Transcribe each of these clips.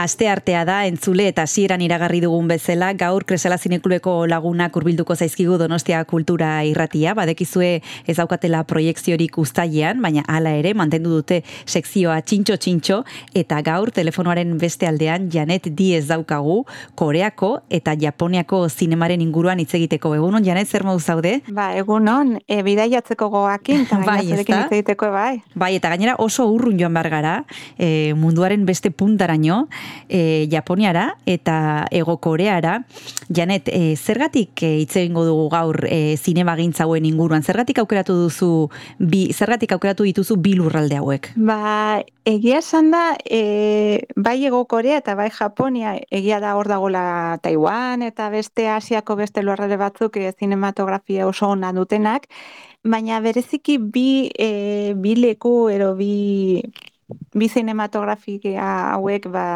Aste artea da, entzule eta hasieran iragarri dugun bezala, gaur Kresala Zineklubeko lagunak urbilduko zaizkigu Donostia Kultura Irratia, badekizue ez daukatela proiekziorik ustailean, baina hala ere mantendu dute sekzioa txintxo txintxo eta gaur telefonoaren beste aldean Janet Diez daukagu Koreako eta Japoniako zinemaren inguruan hitz egiteko. Egunon Janet zer modu zaude? Ba, egunon, e, bidaiatzeko goakin, eta bai, hitz egiteko bai. Bai, eta gainera oso urrun joan behar gara, e, munduaren beste puntaraino, e, Japoniara eta Ego Koreara. Janet, e, zergatik e, hitz egingo dugu gaur e, zinema inguruan? Zergatik aukeratu duzu bi, zergatik aukeratu dituzu bi lurralde hauek? Ba, egia esan da, e, bai Ego Korea eta bai Japonia, egia da hor dagoela Taiwan eta beste Asiako beste lurralde batzuk e, zinematografia oso ona dutenak, baina bereziki bi, e, bi leku ero bi bi cinematografia hauek ba,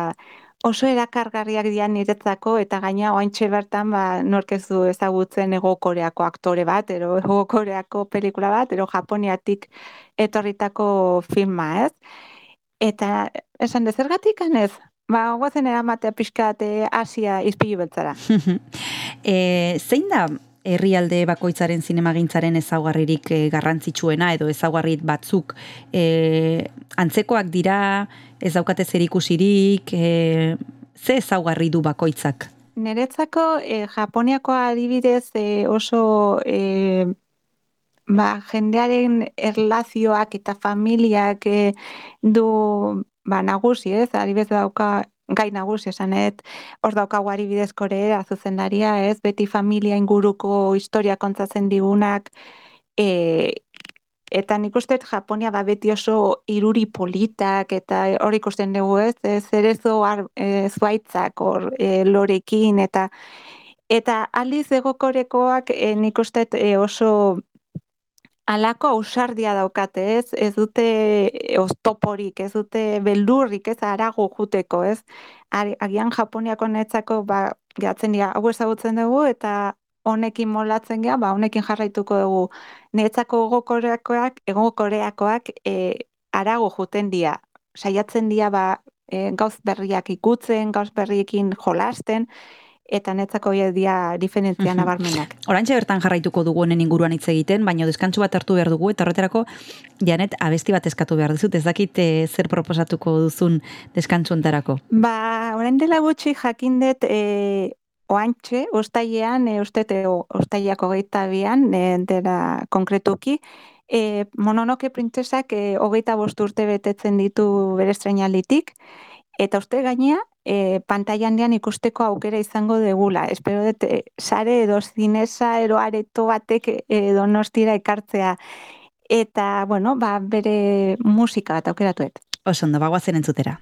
oso erakargarriak dian niretzako eta gaina oaintxe bertan ba, norkezu ezagutzen ego koreako aktore bat, ero ego koreako pelikula bat, ero japoniatik etorritako filma ez. Eta esan dezergatik anez, ba, guazen eramatea pixkate Asia izpilu beltzara. e, zein da herrialde bakoitzaren zinemagintzaren ezaugarririk e, garrantzitsuena edo ezaugarrit batzuk e, antzekoak dira ez daukate zer ikusirik, e, ze ezaugarri du bakoitzak? Neretzako, e, Japoniako adibidez e, oso e, ba, jendearen erlazioak eta familiak e, du ba, nagusi, ez? Adibidez dauka gai nagusi esanet, hor daukagu adibidezkore azuzendaria, ez? Beti familia inguruko historia kontzatzen digunak, e, eta nik uste Japonia ba beti oso iruri politak eta hor ikusten dugu ez, zerezo e, zuaitzak hor e, lorekin eta eta aldiz egokorekoak e, nik uste e, oso alako ausardia daukate ez, ez dute oztoporik, ez dute beldurrik ez arago juteko ez, agian Japoniako netzako ba, gehatzen dira, hau ezagutzen dugu eta honekin molatzen gea, ba, honekin jarraituko dugu. Netzako ego koreakoak, ego koreakoak e, arago juten dira. Saiatzen dira ba, e, gauz berriak ikutzen, gauz berriekin jolasten, eta netzako dia diferentzia nabarmenak. Orantxe bertan jarraituko dugu honen inguruan hitz egiten, baina deskantsu bat hartu behar dugu, eta horretarako, janet, abesti bat eskatu behar duzut, ez dakit e, zer proposatuko duzun deskantsu ontarako? Ba, orain dela gutxi jakindet, e, oantxe, ustailean, e, uste, ustaileako gehieta bian, e, dela konkretuki, e, mononoke printzesak e, hogeita bost urte betetzen ditu bere estrenalitik, eta uste gainea, e, pantailan dian ikusteko aukera izango degula. Espero dut, e, sare edo zinesa ero areto batek e, donostira ekartzea. Eta, bueno, ba, bere musika bat aukeratuet. Osondo, bagoazen entzutera.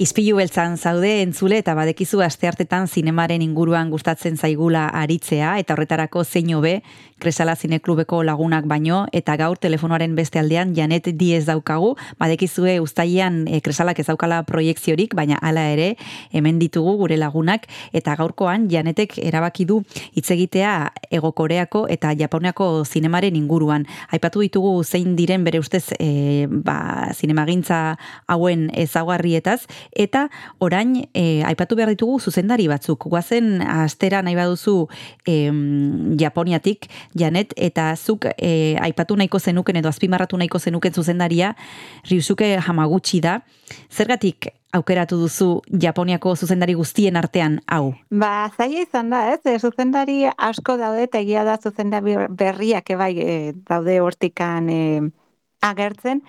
Izpilu beltzan zaude entzule eta badekizu asteartetan zinemaren inguruan gustatzen zaigula aritzea eta horretarako zein hobe Kresala Zineklubeko lagunak baino eta gaur telefonoaren beste aldean Janet Diez daukagu, badekizue ustaian e, Kresalak ez daukala proiektziorik, baina hala ere hemen ditugu gure lagunak eta gaurkoan Janetek erabaki du hitz egitea Ego Koreako eta Japoniako zinemaren inguruan. Aipatu ditugu zein diren bere ustez e, ba, zinemagintza hauen ezaugarrietaz eta orain e, aipatu behar ditugu zuzendari batzuk. Guazen astera nahi baduzu e, Japoniatik, Janet, eta zuk e, aipatu nahiko zenuken edo azpimarratu nahiko zenuken zuzendaria Ryusuke Hamaguchi da. Zergatik aukeratu duzu Japoniako zuzendari guztien artean hau? Ba, zaila izan da, ez? E, zuzendari asko daude eta egia da zuzendari berriak ebai e, daude hortikan e, agertzen.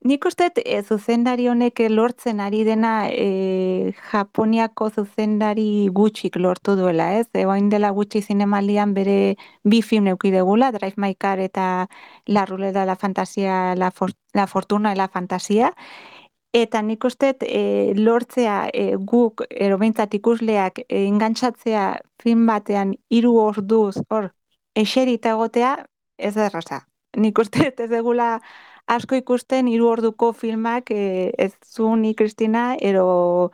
Nik uste e, zuzendari honek lortzen ari dena e, Japoniako zuzendari gutxik lortu duela, ez? E, dela gutxi zinemaldian bere bi film eukidegula, Drive My Car eta La Ruleta la Fantasia, La, For la Fortuna la Fantasia. Eta nik uste e, lortzea e, guk, erobeintzat ikusleak, e, ingantzatzea film batean hiru orduz, hor, eserita egotea, ez erraza. Nik uste ez egula asko ikusten hiru orduko filmak e, ez zu ni Kristina ero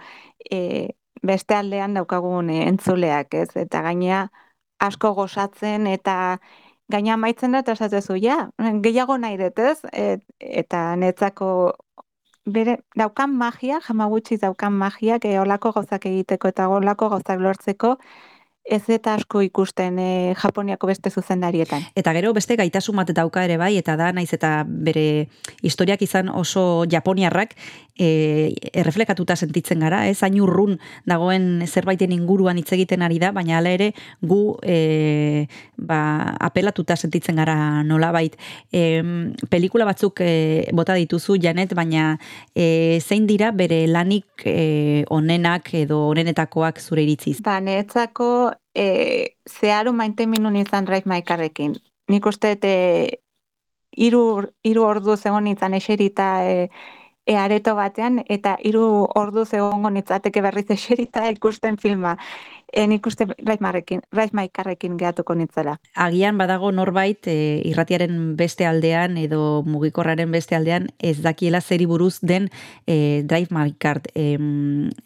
e, beste aldean daukagun e, entzuleak, ez? Eta gainea asko gozatzen eta gaina maitzen da eta esatezu ja, gehiago nahi dut, ez? Et, eta netzako bere daukan magia, jamagutxi daukan magia, e, olako gauzak egiteko eta olako gauzak lortzeko, ez eta asko ikusten e, Japoniako beste zuzendarietan. Eta gero beste gaitasun bat dauka ere bai, eta da naiz eta bere historiak izan oso japoniarrak e, erreflekatuta sentitzen gara, ez hain urrun dagoen zerbaiten inguruan hitz egiten ari da, baina hala ere gu e, ba, apelatuta sentitzen gara nola bait. E, pelikula batzuk e, bota dituzu, Janet, baina e, zein dira bere lanik e, onenak edo onenetakoak zure iritziz? Ba, netzako e, zeharo maite minun izan raiz maikarrekin. Nik uste e, iru, iru ordu zegoen izan eserita e, e areto batean, eta hiru ordu zegoen nitzateke berriz eserita ikusten filma en ikuste raizmarrekin, raizmaikarrekin gehatuko nitzela. Agian badago norbait e, irratiaren beste aldean edo mugikorraren beste aldean ez dakiela zeri buruz den e, drive maikart. E,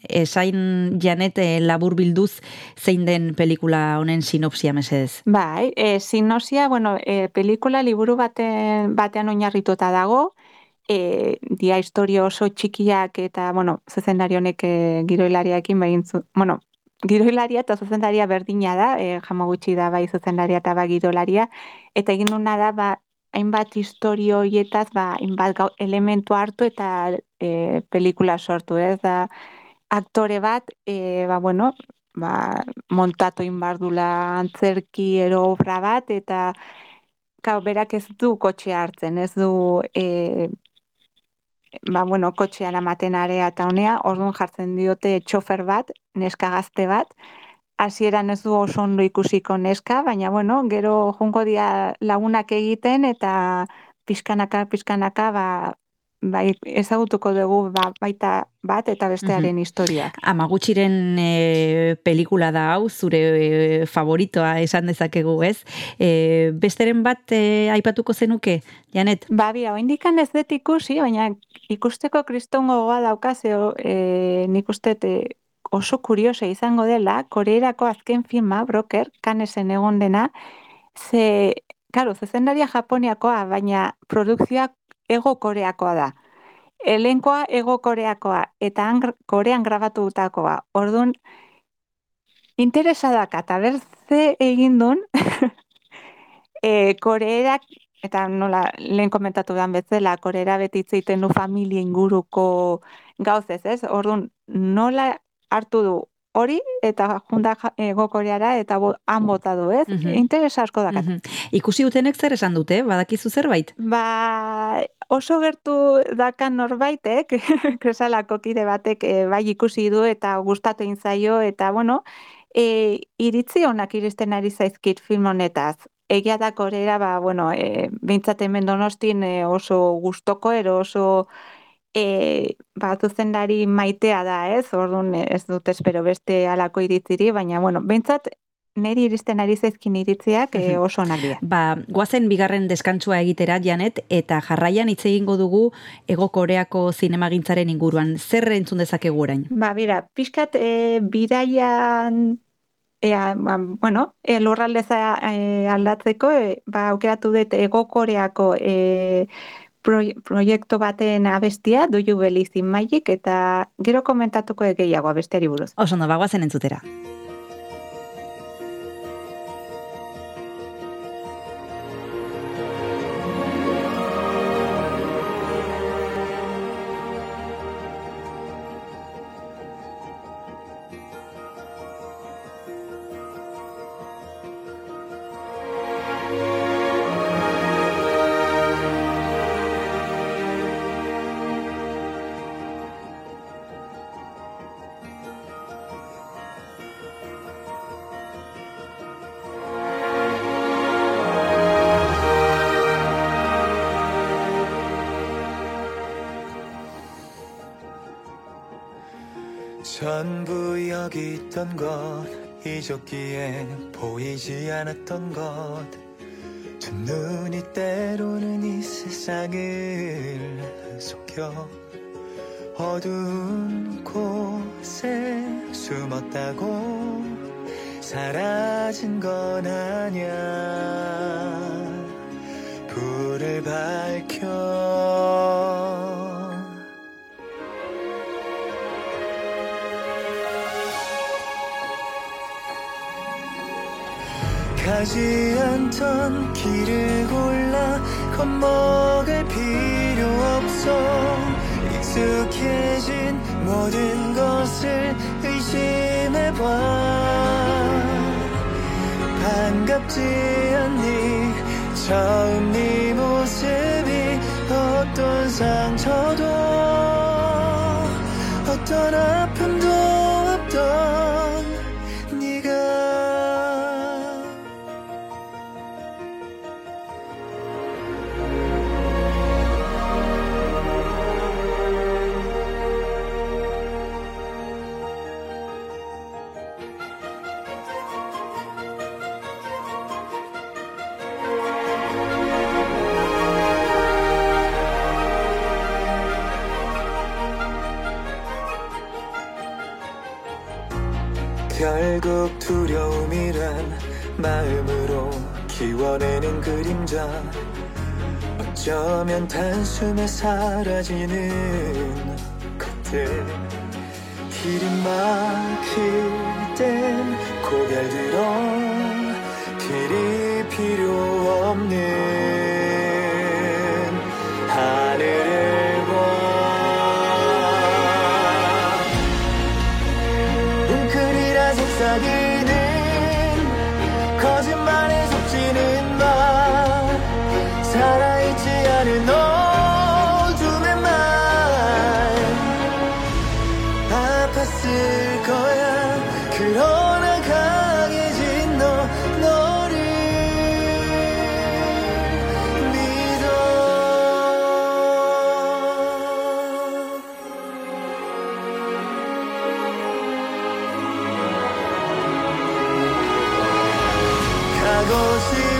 esain janet e, labur bilduz zein den pelikula honen sinopsia mesedez? Bai, e, sinopsia, bueno, e, pelikula liburu baten, batean oinarrituta dago, e, dia historio oso txikiak eta, bueno, zezendari honek e, giroilariakin behin bueno, gidoilaria eta zuzendaria berdina da, e, jama gutxi da bai zuzendaria eta bai gidoilaria, eta egin duna da, ba, hainbat historio hietaz, ba, hainbat elementu hartu eta e, pelikula sortu, ez? Da, aktore bat, e, ba, bueno, ba, montatu inbardula antzerki ero obra bat, eta Kau, berak ez du kotxea hartzen, ez du e, ba, bueno, kotxean amaten area eta honea, orduan jartzen diote txofer bat, neska gazte bat, hasieran ez du oso ondo ikusiko neska, baina bueno, gero junko dia lagunak egiten eta pizkanaka, pizkanaka, ba, bai, ezagutuko dugu ba, baita bat eta bestearen mm historiak. Amagutxiren e, pelikula da hau, zure e, favoritoa esan dezakegu ez. E, besteren bat e, aipatuko zenuke, Janet? Ba, bia, indikan ez dut ikusi, baina ikusteko kristongo goa daukazeo, e, nik uste oso kurioso izango dela, koreerako azken filma, broker, kanesen egon dena, ze, karo, zezendaria japoniakoa, baina produkzioak ego koreakoa da. Elenkoa ego koreakoa eta korean grabatu dutakoa. Orduan, interesadak eta berze egin duen, e, koreerak, eta nola lehen komentatu dan bezala, koreera betitzeiten du familia inguruko gauzez, ez? Orduan, nola hartu du hori eta junda koreara eta bo, han bota du, ez? Mm Interes asko dakat. Ikusi dutenek zer esan dute, badakizu zerbait? Ba, oso gertu dakan norbaitek, kresalako kide batek e, bai ikusi du eta gustatu zaio eta bueno, e, iritzi honak iristen ari zaizkit film honetaz. Egia da korera, ba, bueno, e, bintzat hemen donostin e, oso gustoko, ero oso e, ba, zuzendari maitea da, ez? Orduan ez dut espero beste alako iritziri, baina, bueno, behintzat, neri iristen ari zaizkin iritziak e, oso onak dira. Ba, guazen bigarren deskantzua egitera, Janet, eta jarraian hitz egingo dugu Ego Koreako zinemagintzaren inguruan. Zer entzun dezakegu orain? Ba, bira, pixkat e, bidaian Ea, ba, bueno, e, lurraldeza e, aldatzeko, e, ba, aukeratu dut ego koreako e, proiektu baten abestia, Do You Believe in Magic, eta gero komentatuko gehiago abestiari buruz. Oso no, bagoazen entzutera. 있던 것 잊었기에 보이지 않았던 것. 두 눈이 때로는 이 세상을 속여 어두운 곳에 숨었다고 사라진 건 아냐 불을 밝혀 가지 않던 길을 골라 겁먹을 필요 없어. 익숙해진 모든 것을 의심해봐. 반갑지 않니? 처음 네 모습이 어떤 상처도 어떤 아픔도 단숨에 사라지는 것들 길이 막힐 땐 고개를 들어 可惜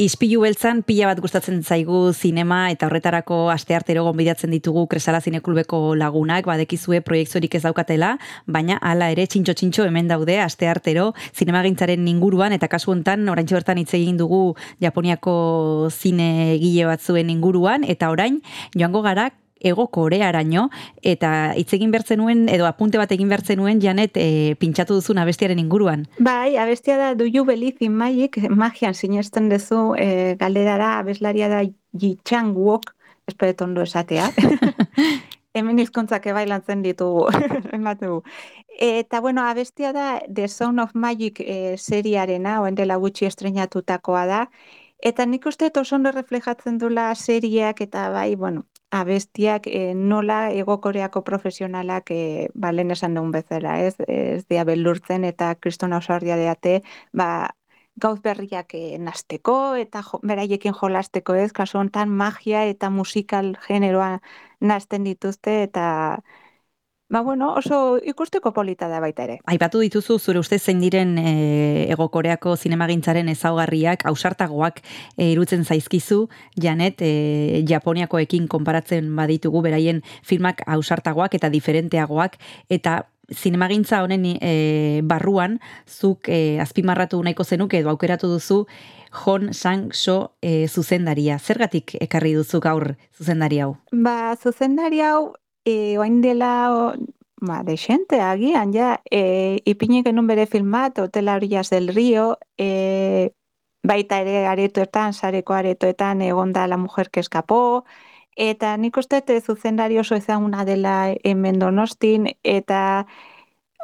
Ispilu beltzan pila bat gustatzen zaigu zinema eta horretarako asteartero gonbidatzen ditugu Kresala Zineklubeko lagunak, badekizue proiektziorik ez daukatela, baina hala ere txintxo txintxo hemen daude asteartero zinemagintzaren inguruan eta kasu hontan oraintxe bertan hitz egin dugu Japoniako zine gile batzuen inguruan eta orain joango gara ego korearaino eta hitz egin bertzen nuen edo apunte bat egin bertzen nuen Janet e, pintxatu duzun abestiaren inguruan. Bai, abestia da Do You Believe in Magic, magian sinesten duzu e, galderara abeslaria da Ji Chang Wook, espero ondo esatea. Hemen hizkuntzak ebailantzen ditugu, ematu. Eta bueno, abestia da The Sound of Magic e, seriarena, oen dela gutxi estrenatutakoa da, Eta nik uste oso ondo reflejatzen dula seriak eta bai, bueno, abestiak e, nola egokoreako profesionalak e, ba, lehen esan dugun bezala, ez, ez dia belurtzen eta kristona oso deate, ba, gauz berriak e, nasteko eta jo, beraiekin jolasteko ez, kasu honetan magia eta musikal generoa nasten dituzte eta Ba, bueno, oso ikusteko polita da baita ere. Aipatu dituzu, zure uste zein diren e, egokoreako zinemagintzaren ezaugarriak, ausartagoak e, irutzen zaizkizu, Janet, e, Japoniakoekin konparatzen baditugu, beraien filmak ausartagoak eta diferenteagoak, eta zinemagintza honen e, barruan, zuk e, azpimarratu nahiko zenuke edo aukeratu duzu, Hon Sang-so e, zuzendaria. Zergatik ekarri duzu gaur zuzendari hau? Ba, zuzendari hau e, oain dela o, ba, de xente agian, ja, e, ipinik genuen bere filmat, Hotela Orillas del Rio, e, baita ere aretoetan, sareko aretoetan egonda la mujer que escapó, eta nik uste zuzendari oso ezaguna dela hemen donostin, eta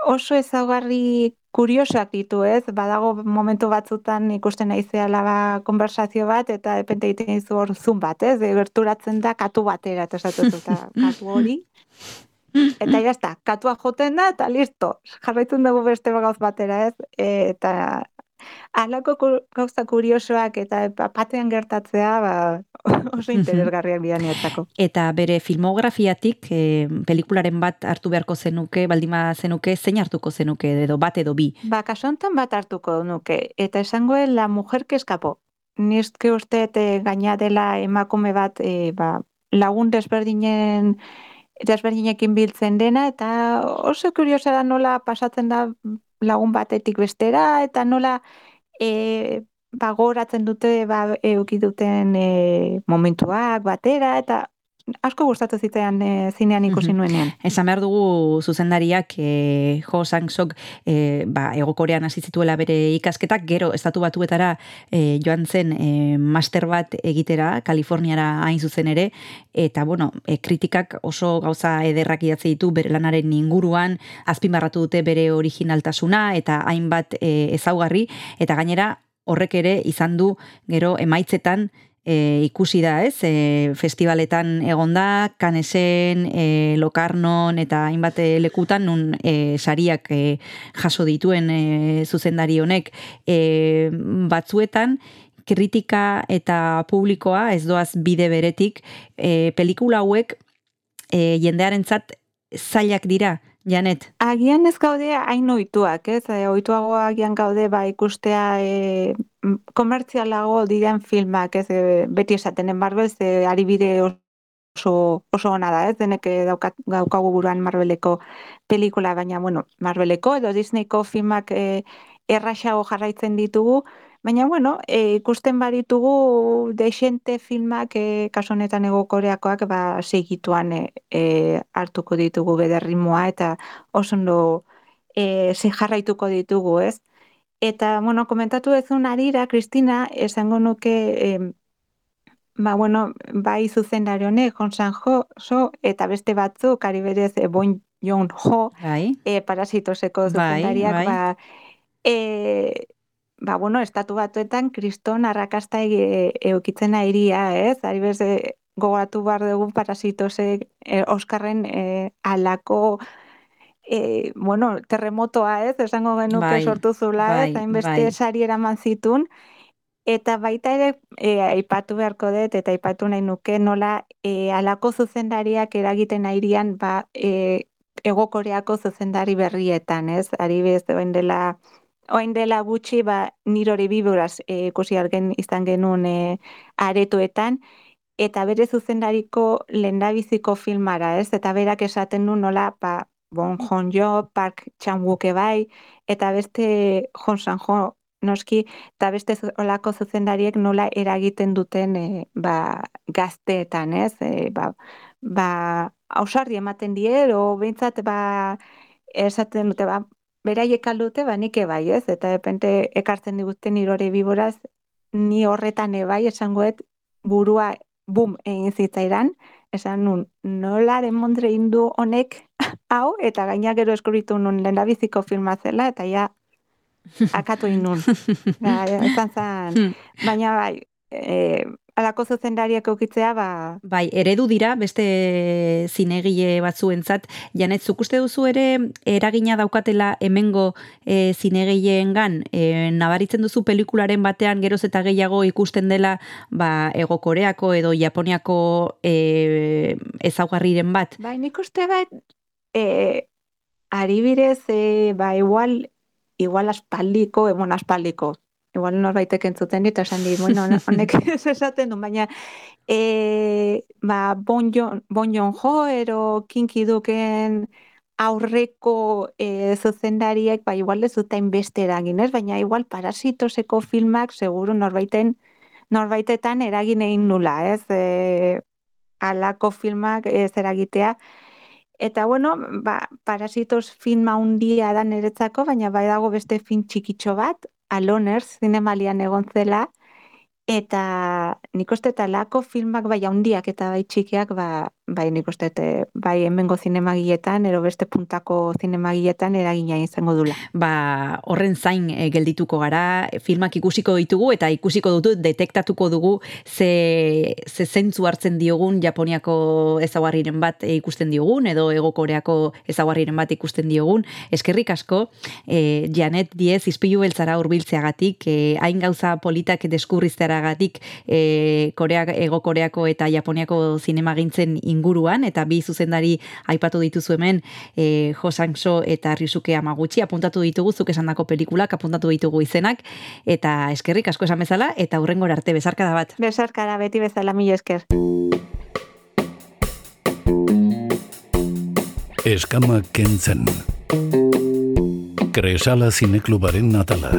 oso ezagarri kuriosak ditu, ez? Badago momentu batzutan ikusten naizeala ba konversazio bat eta depende egiten dizu hor zoom bat, ez? De gerturatzen da katu batera eta esatu katu hori. Eta ja está, katua joten da eta listo. Jarraitzen dugu beste gauz batera, ez? eta alako gauza kuriosoak eta patean gertatzea, ba, oso interesgarriak bidan Eta bere filmografiatik, e, pelikularen bat hartu beharko zenuke, baldima zenuke, zein hartuko zenuke, edo bat edo bi? Ba, kasontan bat hartuko nuke, eta esangoen la mujer que escapo. Nizke uste gaina dela emakume bat e, ba, lagun desberdinen desberdinekin biltzen dena, eta oso kuriosa da nola pasatzen da lagun batetik bestera, eta nola e, ba, goratzen dute ba, euki duten e, momentuak batera, eta asko gustatu zitean e, zinean ikusi nuenean. Esan behar dugu zuzendariak e, Jo Sang-sok e, ba, egokorean hasi zituela bere ikasketak, gero estatu batuetara e, joan zen e, master bat egitera, Kaliforniara hain zuzen ere, eta bueno, e, kritikak oso gauza ederrak idatzi ditu bere lanaren inguruan, azpimarratu dute bere originaltasuna eta hainbat e, ezaugarri, eta gainera horrek ere izan du gero emaitzetan e, ikusi da, ez? E, festivaletan egonda, kanesen, e, lokarnon eta hainbat lekutan nun e, sariak e, jaso dituen e, zuzendari honek e, batzuetan kritika eta publikoa ez doaz bide beretik e, pelikula hauek e, jendearentzat zailak dira Janet. Agian ez gaude hain oituak, ez? E, oituago agian gaude ba ikustea e, komertzialago diren filmak, ez? E, beti esaten Marvel, ze ari bide oso, oso ona da, ez? Denek daukat, daukagu buruan Marveleko pelikula, baina, bueno, Marveleko edo Disneyko filmak e, erraxago jarraitzen ditugu, Baina, bueno, e, ikusten baritugu deixente filmak, e, kaso honetan ego koreakoak, ba, segituan e, e, hartuko ditugu bederrimoa, eta oso ondo e, jarraituko ditugu, ez? Eta, bueno, komentatu ez arira, Kristina, esango nuke, e, ba, bueno, bai zuzen honek, Honsan Jo, so, eta beste batzu, kari berez, e, Bon Jon Jo, bai. e, parasitoseko zuzendariak, bai, bai. ba, e, ba, bueno, estatu batuetan kriston arrakasta eukitzen airia, ez? Ari bez, e, gogatu behar dugu parasitose e, Oskarren e, alako e, bueno, terremotoa, ez? Esango genuke bai, sortu zula, bai, ez? Hainbeste bai. sari eraman zitun. Eta baita ere, e, aipatu beharko dut, eta aipatu nahi nuke, nola e, alako zuzendariak eragiten airian, ba, e, egokoreako zuzendari berrietan, ez? Ari bez, dela oain dela gutxi, ba, nirori biburaz e, ikusi argen izan genuen e, aretoetan, eta bere zuzendariko lehendabiziko filmara, ez? Eta berak esaten du nola, ba, Bon Jon Jo, Park Chan bai, eta beste Jon San Jo noski, eta beste olako zuzendariek nola eragiten duten e, ba, gazteetan, ez? E, ba, ba, ausardi ematen die, o behintzat, ba, esaten dute, ba, beraiek aldute, ba, nik ebai, ez? Eta epente ekartzen diguten irore biboraz, ni horretan ebai, esangoet, burua bum egin zitzaidan, esan nun, nola demondre indu honek hau, eta gaina gero eskuritu nun lehendabiziko filma zela, eta ja, akatu inun. ja, ja, zan, hmm. baina bai, e, alako zuzendariak eukitzea, ba... Bai, eredu dira, beste zinegile batzuentzat, janet, zuk uste duzu ere, eragina daukatela hemengo e, zinegileen gan, e, nabaritzen duzu pelikularen batean geroz eta gehiago ikusten dela, ba, ego koreako edo japoniako e, ezaugarriren bat? Bai, nik uste bat, e, ari birez, e, ba, igual, igual aspaldiko, emon aspaldiko, igual norbaitek entzuten dit, esan di, bueno, honek esaten du, baina e, ba, bon, jon, bon jon jo, ero kinki duken aurreko e, zuzendariek, ba, igual ez dut beste eragin, ez? baina igual parasitoseko filmak, seguru norbaiten, norbaitetan eragin egin nula, ez? E, alako filmak ez eragitea, Eta bueno, ba, parasitos filma handia da niretzako, baina bai dago beste fin txikitxo bat, Aloners zinemalian egon zela, eta nik uste eta lako filmak bai handiak eta bai txikiak ba, bai nik uste bai hemengo zinemagietan ero beste puntako zinemagietan eragina izango dula. Ba horren zain e, geldituko gara filmak ikusiko ditugu eta ikusiko dutu detektatuko dugu ze, ze zentzu hartzen diogun Japoniako ezaguarriren bat ikusten diogun edo Ego Koreako ezaguarriren bat ikusten diogun. Eskerrik asko e, Janet Diez izpilu beltzara urbiltzeagatik e, hain gauza politak deskurriztera gatik e, Korea, Ego Koreako eta Japoniako zinemagintzen inguruan, eta bi zuzendari aipatu dituzu hemen e, Josangso eta Risuke Amaguchi, apuntatu ditugu zuk esandako pelikulak, apuntatu ditugu izenak, eta eskerrik asko esan bezala, eta hurrengor arte, bezarkada bat. Bezarkada beti bezala, mila esker. Eskama kentzen. Kresala zineklubaren natala.